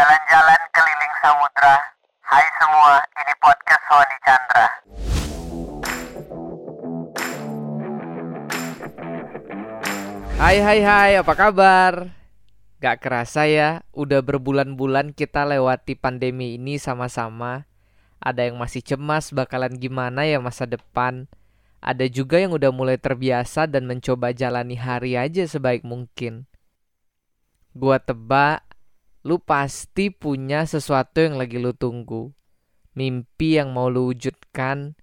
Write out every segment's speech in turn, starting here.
Jalan-jalan keliling samudra. Hai semua, ini podcast Sony Chandra. Hai hai hai, apa kabar? Gak kerasa ya, udah berbulan-bulan kita lewati pandemi ini sama-sama. Ada yang masih cemas bakalan gimana ya masa depan. Ada juga yang udah mulai terbiasa dan mencoba jalani hari aja sebaik mungkin. Gua tebak, lu pasti punya sesuatu yang lagi lu tunggu. Mimpi yang mau lu wujudkan,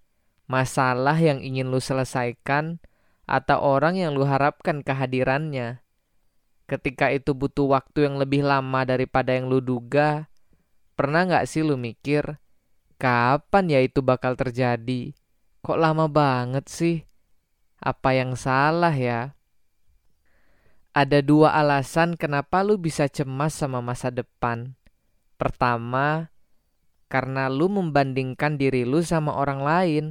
masalah yang ingin lu selesaikan, atau orang yang lu harapkan kehadirannya. Ketika itu butuh waktu yang lebih lama daripada yang lu duga, pernah nggak sih lu mikir, kapan ya itu bakal terjadi? Kok lama banget sih? Apa yang salah ya? Ada dua alasan kenapa lu bisa cemas sama masa depan. Pertama, karena lu membandingkan diri lu sama orang lain.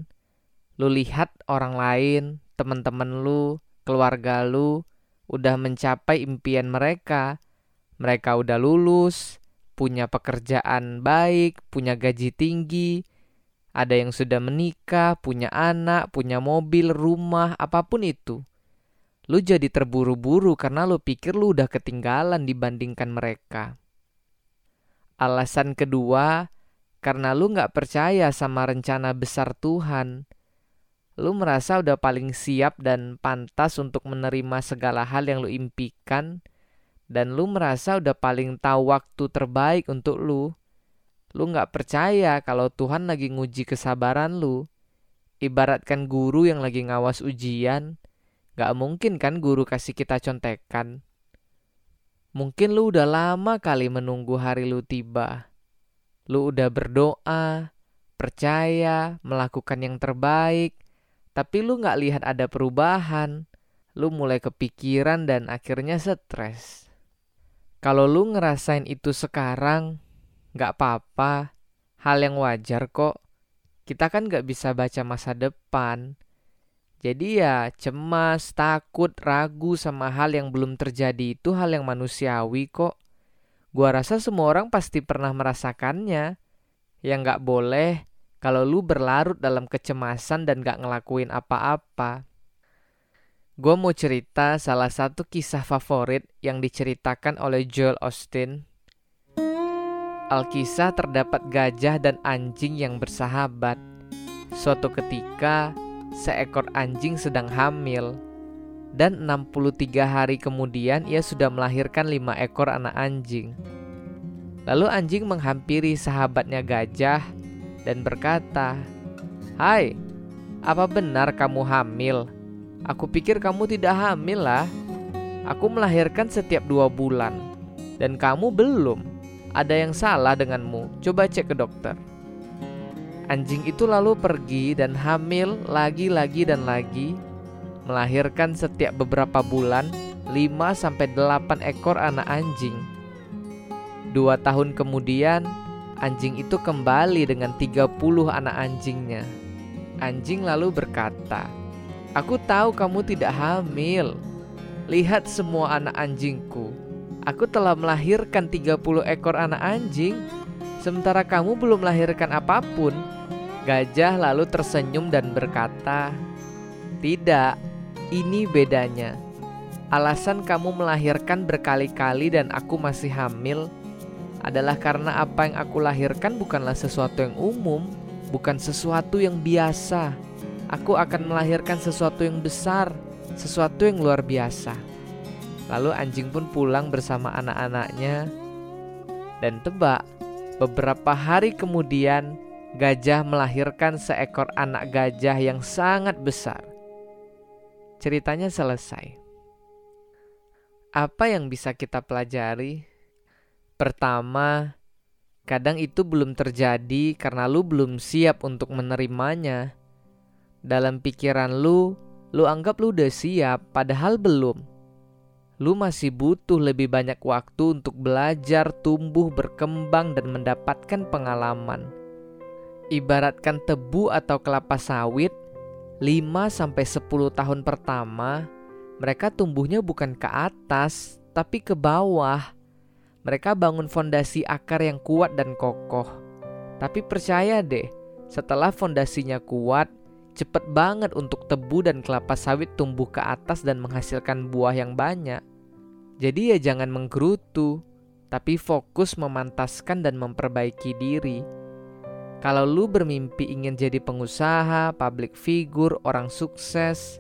Lu lihat orang lain, teman-teman lu, keluarga lu udah mencapai impian mereka. Mereka udah lulus, punya pekerjaan baik, punya gaji tinggi, ada yang sudah menikah, punya anak, punya mobil, rumah, apa pun itu. Lu jadi terburu-buru karena lu pikir lu udah ketinggalan dibandingkan mereka. Alasan kedua, karena lu gak percaya sama rencana besar Tuhan lu merasa udah paling siap dan pantas untuk menerima segala hal yang lu impikan dan lu merasa udah paling tahu waktu terbaik untuk lu. Lu nggak percaya kalau Tuhan lagi nguji kesabaran lu. Ibaratkan guru yang lagi ngawas ujian, nggak mungkin kan guru kasih kita contekan. Mungkin lu udah lama kali menunggu hari lu tiba. Lu udah berdoa, percaya, melakukan yang terbaik, tapi lu nggak lihat ada perubahan, lu mulai kepikiran dan akhirnya stres. Kalau lu ngerasain itu sekarang, nggak apa-apa, hal yang wajar kok. Kita kan nggak bisa baca masa depan. Jadi ya cemas, takut, ragu sama hal yang belum terjadi itu hal yang manusiawi kok. Gua rasa semua orang pasti pernah merasakannya. Yang nggak boleh kalau lu berlarut dalam kecemasan dan gak ngelakuin apa-apa. Gue mau cerita salah satu kisah favorit yang diceritakan oleh Joel Austin. Alkisah terdapat gajah dan anjing yang bersahabat. Suatu ketika, seekor anjing sedang hamil. Dan 63 hari kemudian ia sudah melahirkan lima ekor anak anjing. Lalu anjing menghampiri sahabatnya gajah dan berkata, "Hai, apa benar kamu hamil? Aku pikir kamu tidak hamil lah. Aku melahirkan setiap dua bulan, dan kamu belum. Ada yang salah denganmu. Coba cek ke dokter." Anjing itu lalu pergi dan hamil lagi-lagi dan lagi, melahirkan setiap beberapa bulan 5 sampai 8 ekor anak anjing. Dua tahun kemudian, Anjing itu kembali dengan 30 anak anjingnya. Anjing lalu berkata, Aku tahu kamu tidak hamil. Lihat semua anak anjingku. Aku telah melahirkan 30 ekor anak anjing, sementara kamu belum melahirkan apa pun. Gajah lalu tersenyum dan berkata, "Tidak, ini bedanya. Alasan kamu melahirkan berkali-kali dan aku masih hamil adalah karena apa yang aku lahirkan bukanlah sesuatu yang umum, bukan sesuatu yang biasa. Aku akan melahirkan sesuatu yang besar, sesuatu yang luar biasa. Lalu anjing pun pulang bersama anak-anaknya, dan tebak, beberapa hari kemudian gajah melahirkan seekor anak gajah yang sangat besar. Ceritanya selesai. Apa yang bisa kita pelajari? Pertama, kadang itu belum terjadi karena lu belum siap untuk menerimanya. Dalam pikiran lu, lu anggap lu udah siap, padahal belum. Lu masih butuh lebih banyak waktu untuk belajar, tumbuh, berkembang, dan mendapatkan pengalaman. Ibaratkan tebu atau kelapa sawit, 5-10 tahun pertama, mereka tumbuhnya bukan ke atas, tapi ke bawah Mereka bangun fondasi akar yang kuat dan kokoh. Tapi percaya deh, setelah fondasinya kuat, cepet banget untuk tebu dan kelapa sawit tumbuh ke atas dan menghasilkan buah yang banyak. Jadi ya jangan menggerutu, tapi fokus memantaskan dan memperbaiki diri. Kalau lu bermimpi ingin jadi pengusaha, public figure, orang sukses,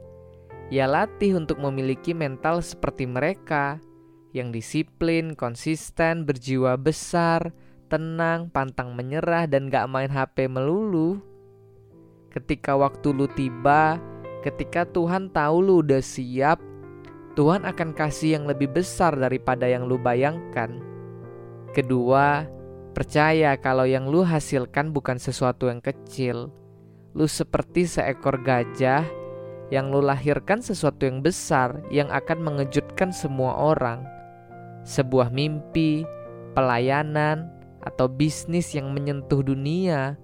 ya latih untuk memiliki mental seperti mereka yang disiplin, konsisten, berjiwa besar, tenang, pantang menyerah, dan gak main HP melulu. Ketika waktu lu tiba, ketika Tuhan tahu lu udah siap, Tuhan akan kasih yang lebih besar daripada yang lu bayangkan. Kedua, percaya kalau yang lu hasilkan bukan sesuatu yang kecil. Lu seperti seekor gajah yang lu lahirkan sesuatu yang besar yang akan mengejutkan semua orang sebuah mimpi, pelayanan, atau bisnis yang menyentuh dunia,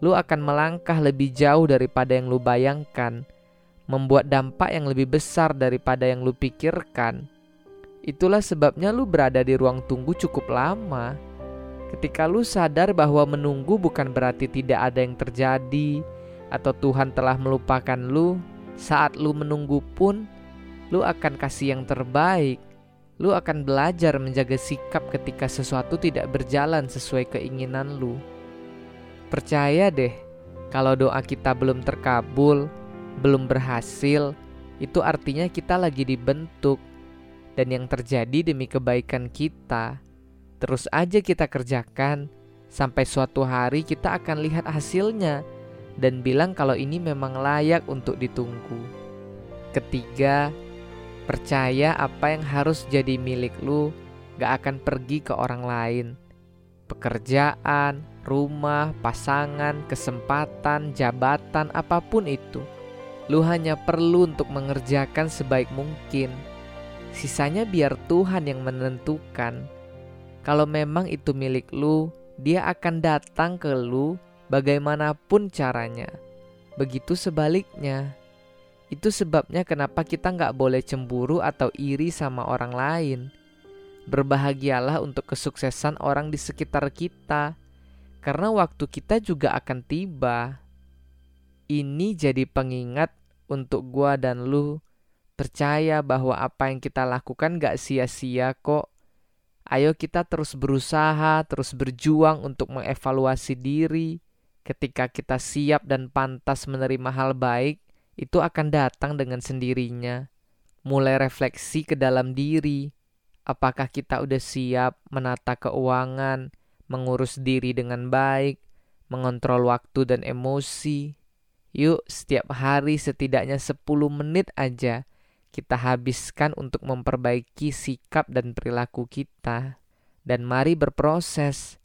lu akan melangkah lebih jauh daripada yang lu bayangkan, membuat dampak yang lebih besar daripada yang lu pikirkan. Itulah sebabnya lu berada di ruang tunggu cukup lama. Ketika lu sadar bahwa menunggu bukan berarti tidak ada yang terjadi atau Tuhan telah melupakan lu, saat lu menunggu pun lu akan kasih yang terbaik lu akan belajar menjaga sikap ketika sesuatu tidak berjalan sesuai keinginan lu. Percaya deh, kalau doa kita belum terkabul, belum berhasil, itu artinya kita lagi dibentuk, dan yang terjadi demi kebaikan kita. Terus aja kita kerjakan, sampai suatu hari kita akan lihat hasilnya dan bilang kalau ini memang layak untuk ditunggu. Ketiga, Percaya apa yang harus jadi milik lu gak akan pergi ke orang lain. Pekerjaan, rumah, pasangan, kesempatan, jabatan, apa pun itu. Lu hanya perlu untuk mengerjakan sebaik mungkin. Sisanya biar Tuhan yang menentukan. Kalau memang itu milik lu, dia akan datang ke lu bagaimanapun caranya. Begitu sebaliknya. Itu sebabnya kenapa kita nggak boleh cemburu atau iri sama orang lain. Berbahagialah untuk kesuksesan orang di sekitar kita, karena waktu kita juga akan tiba. Ini jadi pengingat untuk gua dan lu percaya bahwa apa yang kita lakukan gak sia-sia kok. Ayo kita terus berusaha, terus berjuang untuk mengevaluasi diri. Ketika kita siap dan pantas menerima hal baik, itu akan datang dengan sendirinya. Mulai refleksi ke dalam diri, apakah kita udah siap menata keuangan, mengurus diri dengan baik, mengontrol waktu dan emosi. Yuk, setiap hari setidaknya 10 menit aja kita habiskan untuk memperbaiki sikap dan perilaku kita. Dan mari berproses.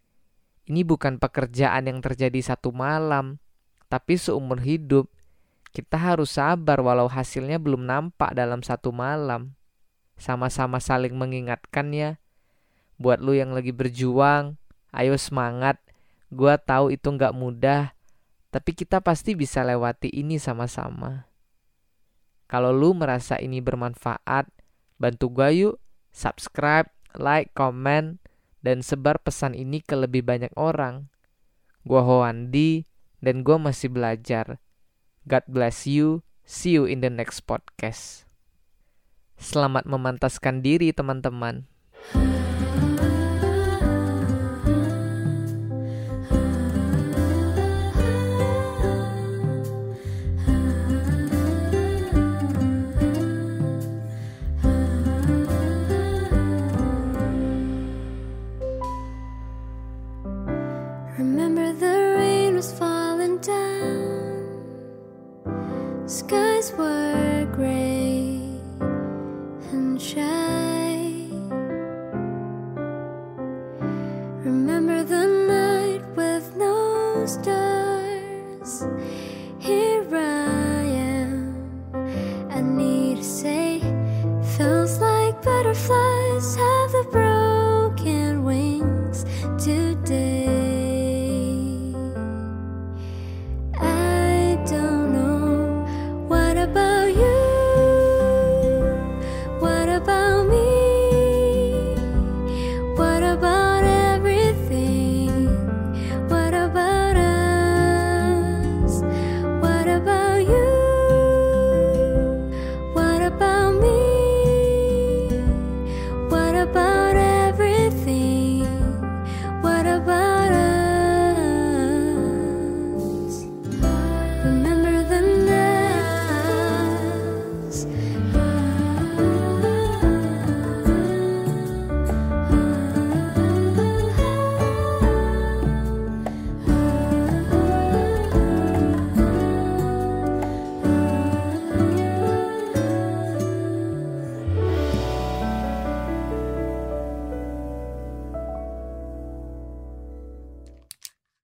Ini bukan pekerjaan yang terjadi satu malam, tapi seumur hidup kita harus sabar walau hasilnya belum nampak dalam satu malam. Sama-sama saling mengingatkan ya. Buat lu yang lagi berjuang, ayo semangat. Gua tahu itu nggak mudah, tapi kita pasti bisa lewati ini sama-sama. Kalau lu merasa ini bermanfaat, bantu gua yuk subscribe, like, komen, dan sebar pesan ini ke lebih banyak orang. Gua Hoandi dan gua masih belajar. God bless you. See you in the next podcast. Selamat memantaskan diri, teman-teman.